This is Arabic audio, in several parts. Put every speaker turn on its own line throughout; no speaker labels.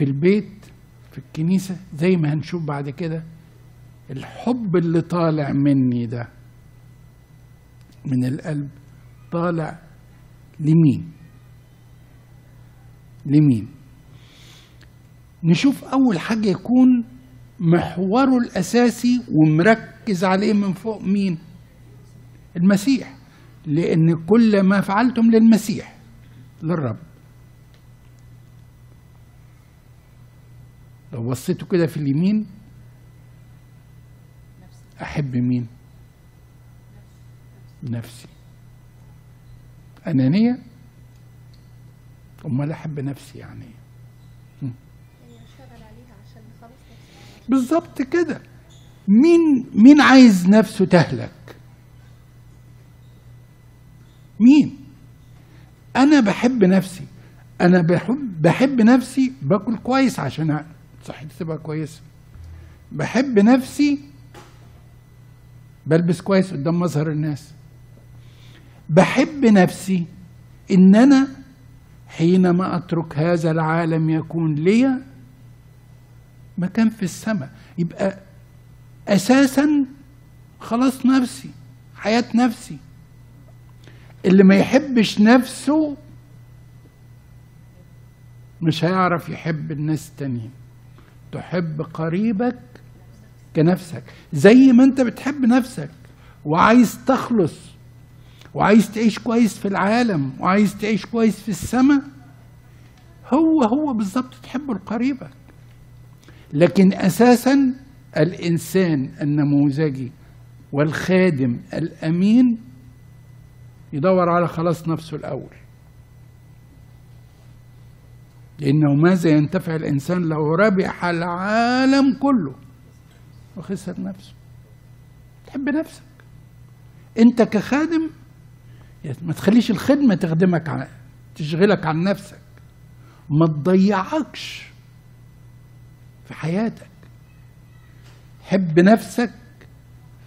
في البيت في الكنيسة زي ما هنشوف بعد كده الحب اللي طالع مني ده من القلب طالع لمين؟ لمين؟ نشوف أول حاجة يكون محوره الأساسي ومركز عليه من فوق مين؟ المسيح. لأن كل ما فعلتم للمسيح للرب. لو بصيتوا كده في اليمين أحب مين؟ نفسي. أنانية؟ أمال أحب نفسي يعني إيه؟ بالظبط كده. مين مين عايز نفسه تهلك؟ مين؟ أنا بحب نفسي. أنا بحب بحب نفسي باكل كويس عشان صحتي تبقى كويسه بحب نفسي بلبس كويس قدام مظهر الناس. بحب نفسي إن أنا حينما أترك هذا العالم يكون لي مكان في السماء. يبقى أساسا خلاص نفسي حياة نفسي. اللي ما يحبش نفسه مش هيعرف يحب الناس التانيين. تحب قريبك كنفسك زي ما انت بتحب نفسك وعايز تخلص وعايز تعيش كويس في العالم وعايز تعيش كويس في السماء هو هو بالظبط تحبه لقريبك. لكن أساسا الإنسان النموذجي والخادم الأمين يدور على خلاص نفسه الأول. لأنه ماذا ينتفع الإنسان لو ربح العالم كله؟ وخسر نفسه. تحب نفسك. أنت كخادم ما تخليش الخدمة تخدمك عن تشغلك عن نفسك. ما تضيعكش في حياتك. حب نفسك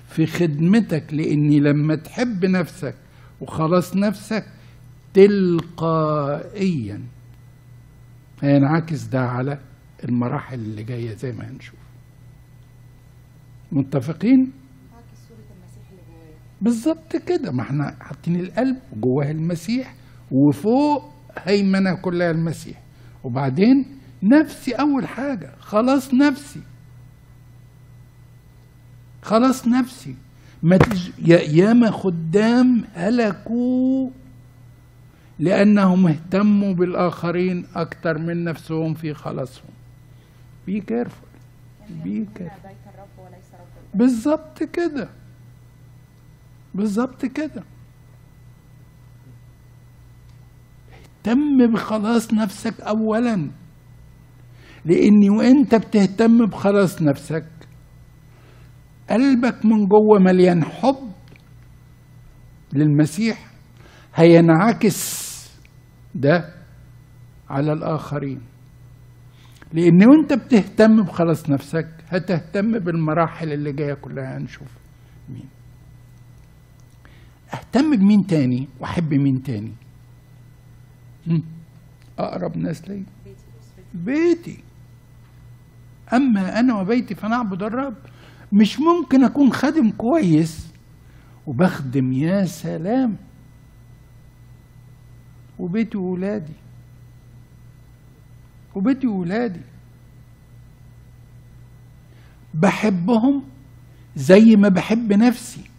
في خدمتك لأني لما تحب نفسك وخلاص نفسك تلقائيا هينعكس ده على المراحل اللي جاية زي ما هنشوف. متفقين؟ بالظبط كده. ما إحنا حاطين القلب وجواه المسيح وفوق هيمنة كلها المسيح. وبعدين نفسي أول حاجة خلاص نفسي. خلاص نفسي. ما تج... يا ياما خدام هلكوا لأنهم اهتموا بالآخرين أكتر من نفسهم في خلاصهم.
be careful be careful
بالظبط كده. بالظبط كده. اهتم بخلاص نفسك اولا. لأني وأنت بتهتم بخلاص نفسك قلبك من جوه مليان حب للمسيح هينعكس ده على الآخرين. لأن وأنت بتهتم بخلاص نفسك هتهتم بالمراحل اللي جاية كلها هنشوف مين. أهتم بمين تاني؟ وأحب مين تاني؟ هم؟ أقرب ناس لي
بيتي.
أما أنا وبيتي فنعبد الرب. مش ممكن أكون خادم كويس وبخدم يا سلام. وبيتي وولادي وبيتي وولادي بحبهم زي ما بحب نفسي.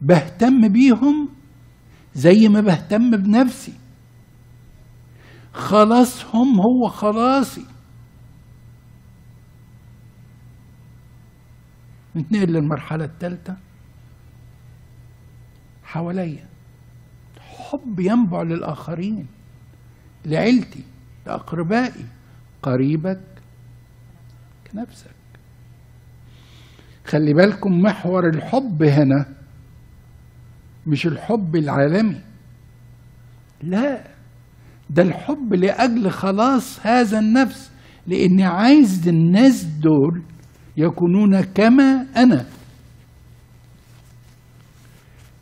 بهتم بيهم زي ما بهتم بنفسي. خلاصهم هو خلاصي. نتنقل للمرحلة الثالثة حواليا. حب ينبع للآخرين. لعيلتي لأقربائي. قريبك كنفسك. خلي بالكم محور الحب هنا مش الحب العالمي. لا ده الحب لأجل خلاص هذا النفس لأني عايز الناس دول يكونون كما أنا.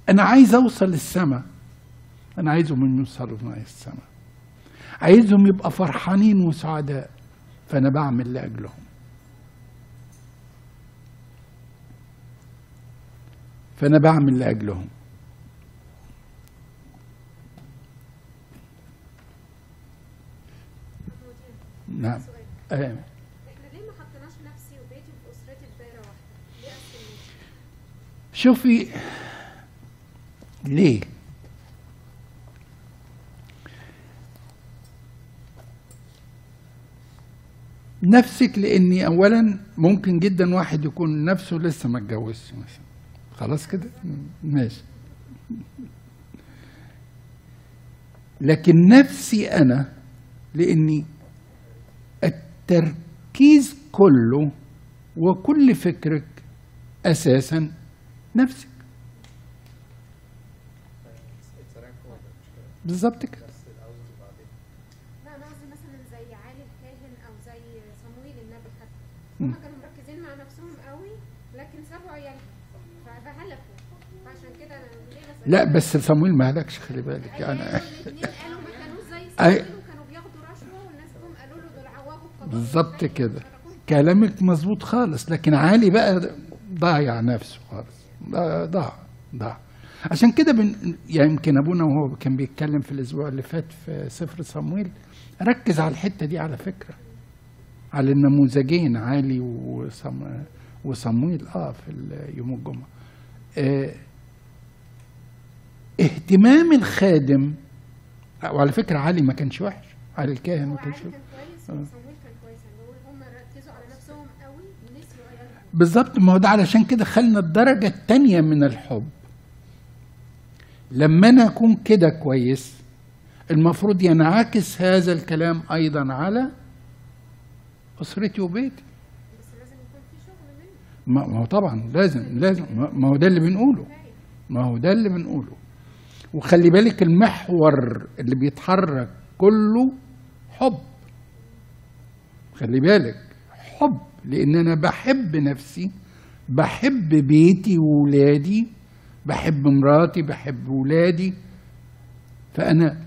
أنا عايز أوصل للسماء. أنا عايزهم من يوصلوا معي السماء عايزهم يبقى فرحانين وسعداء فأنا بعمل لأجلهم فأنا بعمل لأجلهم نعم آه.
إحنا ليه ما حطيناش نفسي وبيتي واسرتي في دايره واحدة؟ ليه؟
شوفي ليه نفسك لأني اولا ممكن جدا واحد يكون نفسه لسه ما اتجوزش مثلا. خلاص كده؟ ماشي. لكن نفسي أنا لأني التركيز كله وكل فكرك أساسا نفسك. بالظبط كده
لا أنا قصدي مثلا زي علي الكاهن أو زي صمويل النبي حتى هم كانوا مركزين مع نفسهم قوي لكن سابوا عيالهم فهلكوا. فعشان كده أنا ليه بسأل
لا بس صمويل ما هلكش خلي بالك. يعني
الاثنين قالوا ما كانوش زي صمويل وكانوا بياخدوا رشوة والناس جم قالوا له دول عواقب قضاء.
بالظبط كده. كلامك مظبوط خالص لكن علي بقى ضايع نفسه خالص. ضاع ضاع ضاع. عشان كده بن... يعني يمكن أبونا وهو كان بيتكلم في الأسبوع اللي فات في سفر صمويل ركز على الحتة دي على فكرة على النموذجين علي وصم... وصمويل آه في يوم الجمعة. آه اهتمام الخادم وعلى فكرة علي ما كانش وحش علي الكاهن ما كانش
كويس
بالظبط ما هو ده علشان كده خلنا الدرجة التانية من الحب. لما أنا أكون كده كويس المفروض ينعكس هذا الكلام أيضا على أسرتي وبيتي
بس لازم يكون في شغل منه
ما هو طبعا لازم لازم. ما هو ده اللي بنقوله. ما هو ده اللي بنقوله. وخلي بالك المحور اللي بيتحرك كله حب. خلي بالك حب لأن أنا بحب نفسي بحب بيتي وولادي بحب مراتي بحب ولادي. فأنا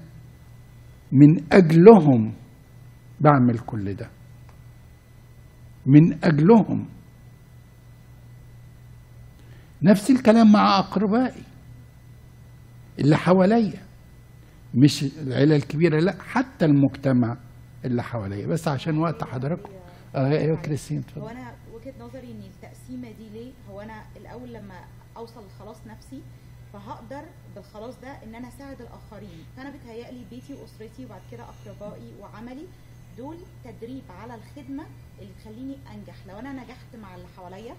من أجلهم بعمل كل ده. من أجلهم نفس الكلام مع أقربائي اللي حواليا. مش العيلة الكبيرة لا حتى المجتمع اللي حواليا. بس عشان وقت حضراتكم. آه أيوه كريستين
هو
اتفضل
أنا وجهة نظري إن التقسيمة دي ليه؟ هو أنا الأول لما أوصل لخلاص نفسي فهقدر بالخلاص ده إن أنا اساعد الآخرين. فأنا بتهيألي بيتي وأسرتي وبعد كده أقربائي وعملي دول تدريب على الخدمة اللي تخليني أنجح. لو أنا نجحت مع اللي حواليا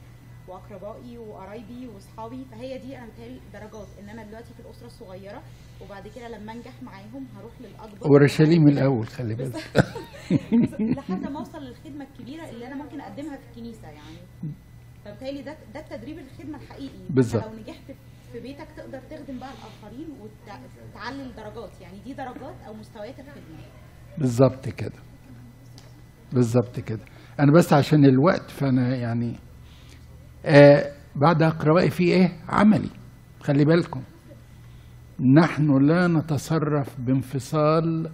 وأقربائي وقرايبي وأصحابي. فهي دي أنا بتهيألي درجات. ان أنا دلوقتي في الأسرة الصغيرة وبعد كده لما أنجح معاهم هروح للأكبر.
ورشاليم الأول خلي بالك.
لحد ما أوصل للخدمة الكبيرة اللي أنا ممكن أقدمها في الكنيسة يعني. فبالتالي ده ده التدريب الخدمة الحقيقي.
بالظبط.
لو نجحت في بيتك تقدر تخدم بقى الآخرين وتعلي الدرجات. يعني دي درجات أو مستويات الخدمة.
بالظبط كده. بالظبط كده. أنا بس عشان الوقت فأنا يعني آه بعد اقربائي في إيه؟ عملي. خلي بالكم. نحن لا نتصرف بانفصال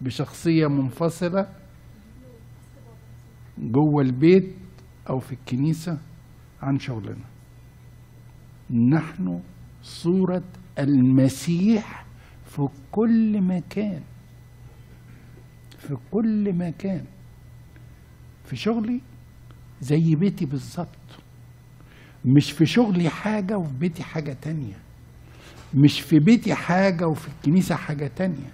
بشخصية منفصلة جوه البيت أو في الكنيسة عن شغلنا. نحن صورة المسيح في كل مكان. في كل مكان. في شغلي زي بيتي بالظبط. مش في شغلي حاجة وفي بيتي حاجة تانية. مش في بيتي حاجة وفي الكنيسة حاجة تانية.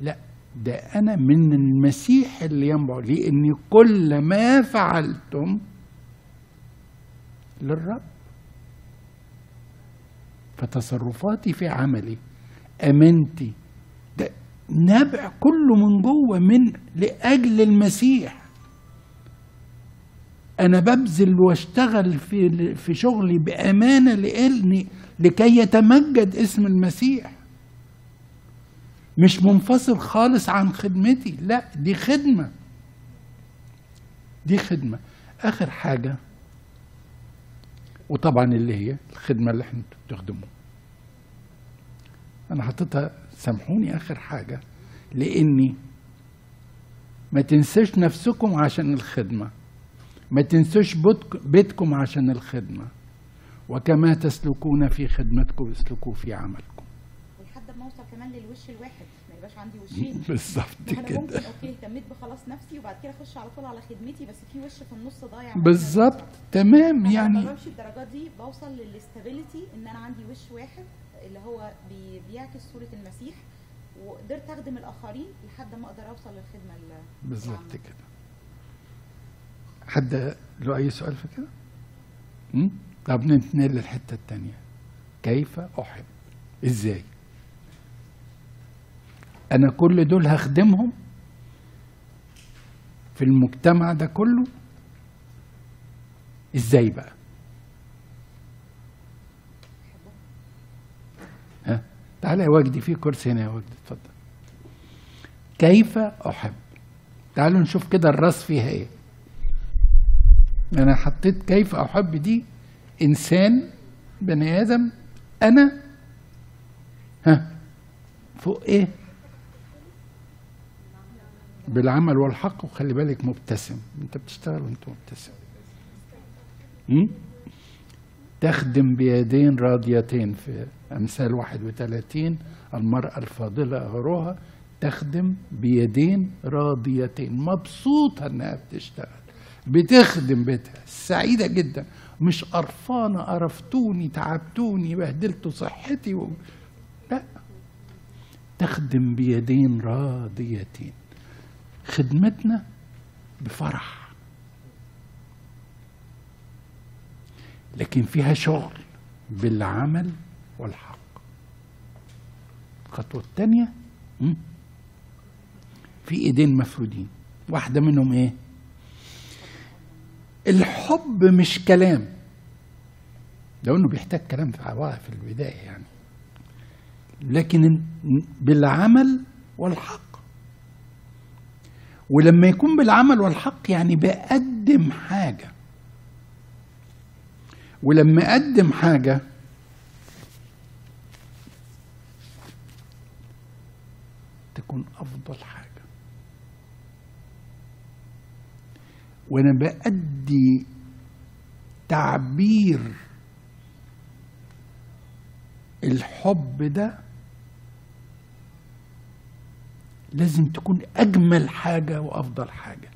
لا ده أنا من المسيح اللي ينبع. لأن كل ما فعلتم للرب. فتصرفاتي في عملي أمانتي ده نابع كله من جوه من لأجل المسيح. أنا ببذل واشتغل في في شغلي بأمانة لاني لكي يتمجد اسم المسيح. مش منفصل خالص عن خدمتي لا دي خدمة. دي خدمة. آخر حاجة وطبعا اللي هي الخدمة اللي إحنا بتخدموها. أنا حطيتها سامحوني آخر حاجة لإني ما تنسوش نفسكم عشان الخدمة. ما تنسوش بيتك- بيتكم عشان الخدمة. وكما تسلكون في خدمتكم اسلكوا في عملكم.
ولحد ما اوصل كمان للوش الواحد. ما يبقاش عندي وشين.
بالظبط
أنا ممكن
كده
أوكي اهتميت بخلاص نفسي وبعد كده أخش على طول على خدمتي بس في وش في النص ضايع
بالظبط. تمام
أنا لما
يعني
بمشي الدرجات دي. بوصل لل stability إن أنا عندي وش واحد اللي هو بي بيعكس صورة المسيح وقدرت أخدم الآخرين لحد ما أقدر أوصل للخدمة ال-
بالظبط. كده. حد له أي سؤال في كده? طب ننتقل للحتة الثانية كيف أحب؟ إزاي؟ أنا كل دول هخدمهم في المجتمع ده كله؟ إزاي بقى؟ ها؟ تعالى يا وجدي في كرسي هنا يا وجدي اتفضل. كيف أحب؟ تعالوا نشوف كده الرأس فيها إيه. أنا حطيت كيف احب دي إنسان بني آدم أنا. ها فوق إيه؟ بالعمل والحق وخلي بالك مبتسم. أنت بتشتغل وأنت مبتسم. م? تخدم بيدين راضيتين في أمثال 31 المرأة الفاضلة أهروها تخدم بيدين راضيتين مبسوطة إنها بتشتغل. بتخدم بيتها. سعيدة جدا. مش قرفانة قرفتوني تعبتوني بهدلتوا صحتي و... لا. تخدم بيدين راضيتين. خدمتنا بفرح. لكن فيها شغل بالعمل والحق. الخطوة الثانية? في ايدين مفرودين. واحدة منهم إيه؟ الحب مش كلام. لو إنه بيحتاج كلام في في البداية يعني. لكن بالعمل والحق. ولما يكون بالعمل والحق يعني بقدم حاجة. ولما أقدم حاجة تكون أفضل حاجة. وأنا بأدي تعبير الحب ده لازم تكون أجمل حاجة وأفضل حاجة.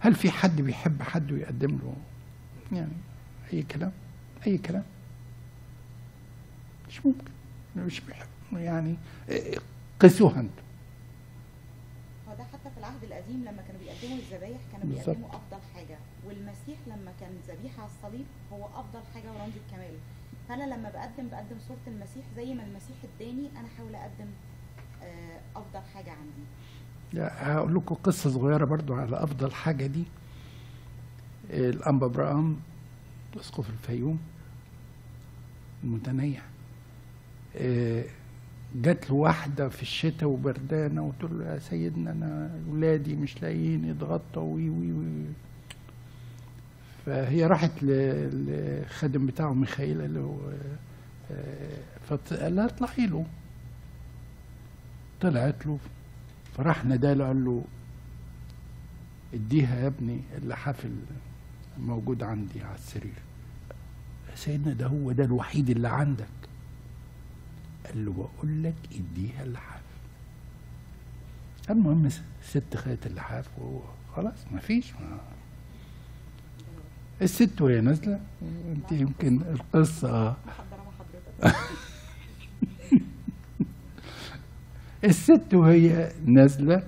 هل في حد بيحب حد ويقدم له؟ يعني أي كلام أي كلام. مش ممكن مش بيحب يعني قسوها أنتم
هو ده حتى في العهد القديم لما كانوا بيقدموا الذبايح كانوا. بيقدموا أفضل حاجة والمسيح لما كان ذبيحة على الصليب هو أفضل حاجة ورمز الكمال. فأنا لما بقدم بقدم صورة المسيح زي ما المسيح اداني أنا احاول أقدم آه، أفضل حاجة عندي.
هقول لكم قصة صغيرة برضو على أفضل حاجة دي. الأنبا إبراهيم أسقف الفيوم المتنيح آه، جات له واحدة في الشتاء وبردانة وتقول له يا سيدنا أنا ولادي مش لاقيين يتغطوا وي وي وي. فهي راحت للخادم بتاعه ميخائيل قال له آه، فقال لها اطلعي له. طلعت له. فراح ناداله قال له اديها يا ابني اللحاف الموجود عندي على السرير. سيدنا ده هو ده الوحيد اللي عندك. قال له بقول لك اديها اللحاف المهم الست خدت اللحاف وخلاص ما فيش ما الست وهي نازلة. انت يمكن
القصة.
الست وهي نازلة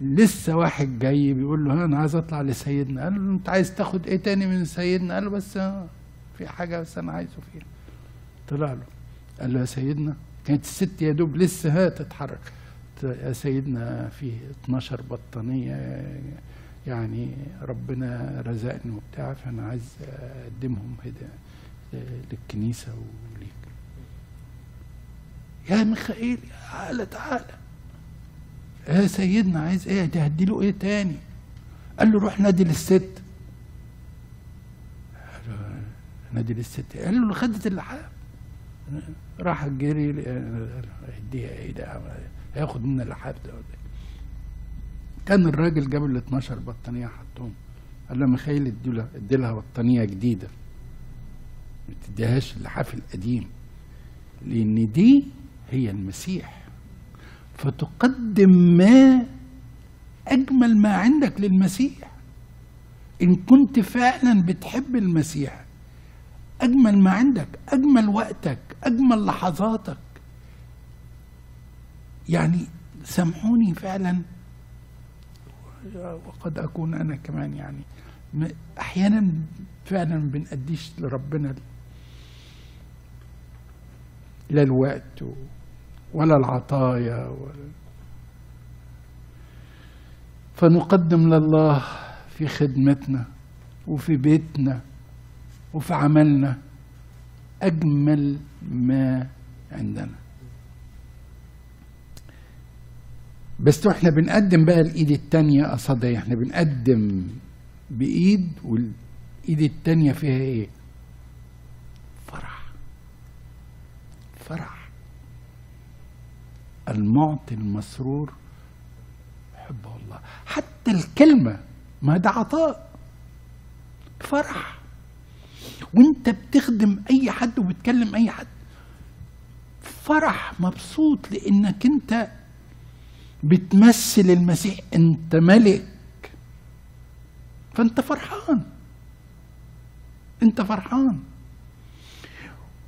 لسه واحد جاي بيقول له أنا عايز أطلع لسيدنا. قال له أنت عايز تاخد إيه تاني من سيدنا؟ قال له بس في حاجة بس أنا عايزه فيها. طلع له. قال له يا سيدنا كانت الست يا دوب لسه تتحرك. يا سيدنا في 12 بطانية يعني ربنا رزقني وبتاع فأنا عايز أقدمهم هدايا للكنيسة وليك. يا ميخائيل تعالى تعالى. يا سيدنا عايز إيه؟ تهدي له إيه تاني؟ قال له روح نادي للست. نادي للست. قال له خدت اللحاف راح جري اديها إيه ده هياخد منها اللحاف ده؟ كان الراجل جاب ال 12 بطانية حطهم. قال له ميخائيل اديله اديلها بطانية جديدة. ما تديهاش اللحاف القديم لأن دي هي المسيح. فتقدم ما أجمل ما عندك للمسيح. إن كنت فعلا بتحب المسيح أجمل ما عندك أجمل وقتك أجمل لحظاتك. يعني سامحوني فعلا. وقد أكون أنا كمان يعني أحيانا فعلا ما بنأديش لربنا لا الوقت ولا العطايا ولا فنقدم لله في خدمتنا وفي بيتنا وفي عملنا. أجمل ما عندنا. بس إحنا بنقدم بقى الإيد التانية قصدها إحنا بنقدم بإيد والإيد التانية فيها إيه؟ فرح. فرح. المعطي المسرور يحبه الله. حتى الكلمة ما ده عطاء. فرح. وانت بتخدم اي حد وبتكلم اي حد. فرح مبسوط لانك انت بتمثل المسيح. انت ملك. فانت فرحان. انت فرحان.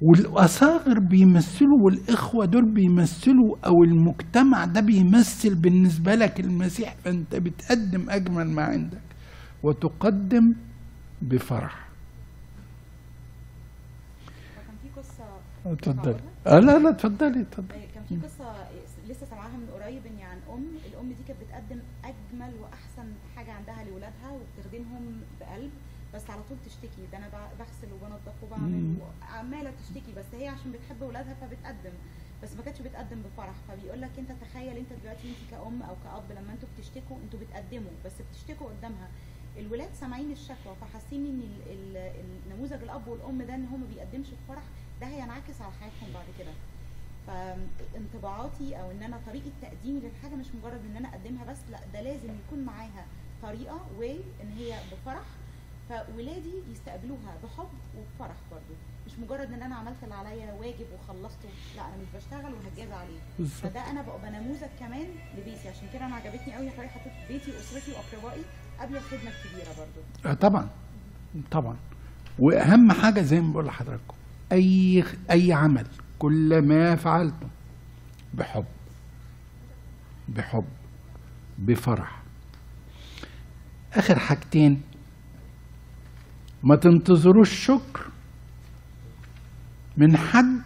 والأصاغر بيمثلوا والإخوة دول بيمثلوا أو المجتمع ده بيمثل بالنسبة لك المسيح. فانت بتقدم أجمل ما عندك. وتقدم بفرح
وكان في قصه
اتفضلي. آه لا لا اتفضلي اتفضلي.
كان في قصة لسه سامعاها من قريب إن عن أم الأم دي كانت بتقدم أجمل وأحسن حاجة عندها لاولادها وبتخدمهم بقلب بس على طول تشتكي. ده أنا ب- بغسل وبنضف وبعمل وعماله تشتكي بس هي عشان بتحب اولادها فبتقدم. بس ما كانتش بتقدم بفرح. فبيقول لك أنت تخيل أنت دلوقتي أنت كأم أو كأب لما أنتوا بتشتكوا أنتوا بتقدموا بس بتشتكوا قدامها. الولاد سامعين الشكوى فحاسين إن ال- ال- النموذج الأب والأم ده إن هم ما بيقدمش بفرح ده هينعكس على حياتهم بعد كده. فانطباعاتي أو إن أنا طريقة تقديمي للحاجة مش مجرد إن أنا أقدمها بس لأ ده لازم يكون معاها طريقة وإن هي بفرح. فولادي يستقبلوها بحب وبفرح برضو. مش مجرد إن أنا عملت اللي عليا واجب وخلصته لأ أنا مش بشتغل وهتجازى عليه. فده أنا ببقى نموذج كمان لبيتي. عشان كده أنا عجبتني قوي حضرتك حطيت بيتي واسرتي وأقربائي قبل الخدمة الكبيرة برضو.
آه طبعا. طبعا. وأهم حاجة زي ما بقول لحضراتكم أي أي عمل كل ما فعلته. بحب. بحب. بفرح. آخر حاجتين. ما تنتظروش شكر من حد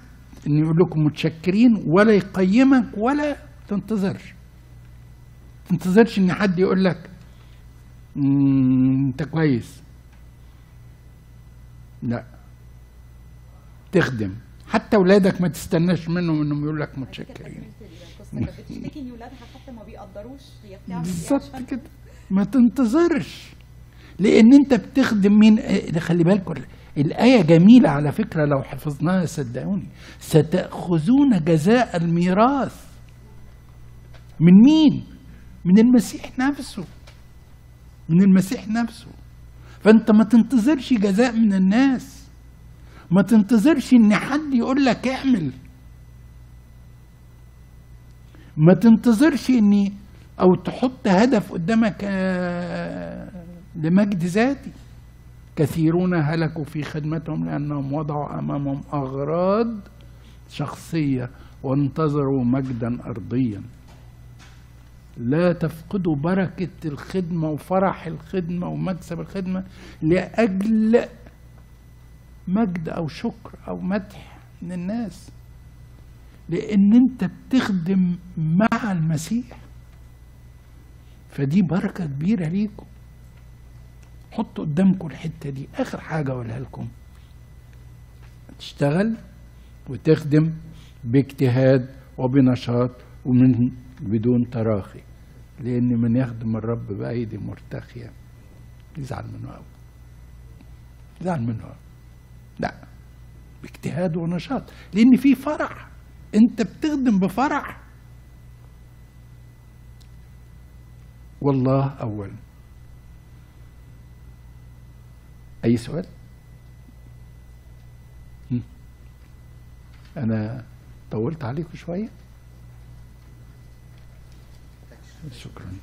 إن يقول لكم متشكرين ولا يقيمك ولا تنتظرش. تنتظرش إن حد يقول لك "مم، أنت كويس. لا. تخدم. حتى اولادك ما تستناش منهم إنهم يقول لك متشكرين.
بتشتكي ان حتى ما بيقدروش
بالظبط كده. ما تنتظرش. لأن أنت بتخدم مين؟ آه، خلي بالكم الآية جميلة على فكرة لو حفظناها صدقوني. ستأخذون جزاء الميراث. من مين؟ من المسيح نفسه. من المسيح نفسه. فأنت ما تنتظرش جزاء من الناس. ما تنتظرش إن حد يقول لك اعمل. ما تنتظرش اني أو تحط هدف قدامك آه، لمجد ذاتي. كثيرون هلكوا في خدمتهم لأنهم وضعوا أمامهم أغراض شخصية وانتظروا مجدا أرضيا. لا تفقدوا بركة الخدمة وفرح الخدمة ومكسب الخدمة لأجل مجد أو شكر أو مدح من الناس. لأن أنت بتخدم مع المسيح. فدي بركة كبيرة ليكم. حطوا قدامكم الحتة دي. آخر حاجة أقولها لكم. تشتغل وتخدم باجتهاد وبنشاط ومن بدون تراخي. لأن من يخدم الرب بأيدي مرتخية. يزعل منه قوي يزعل منه قوي لا. باجتهاد ونشاط. لأن في فرح أنت بتخدم بفرح والله أولا أي سؤال؟ أنا طولت عليكم شوية؟ شكرا.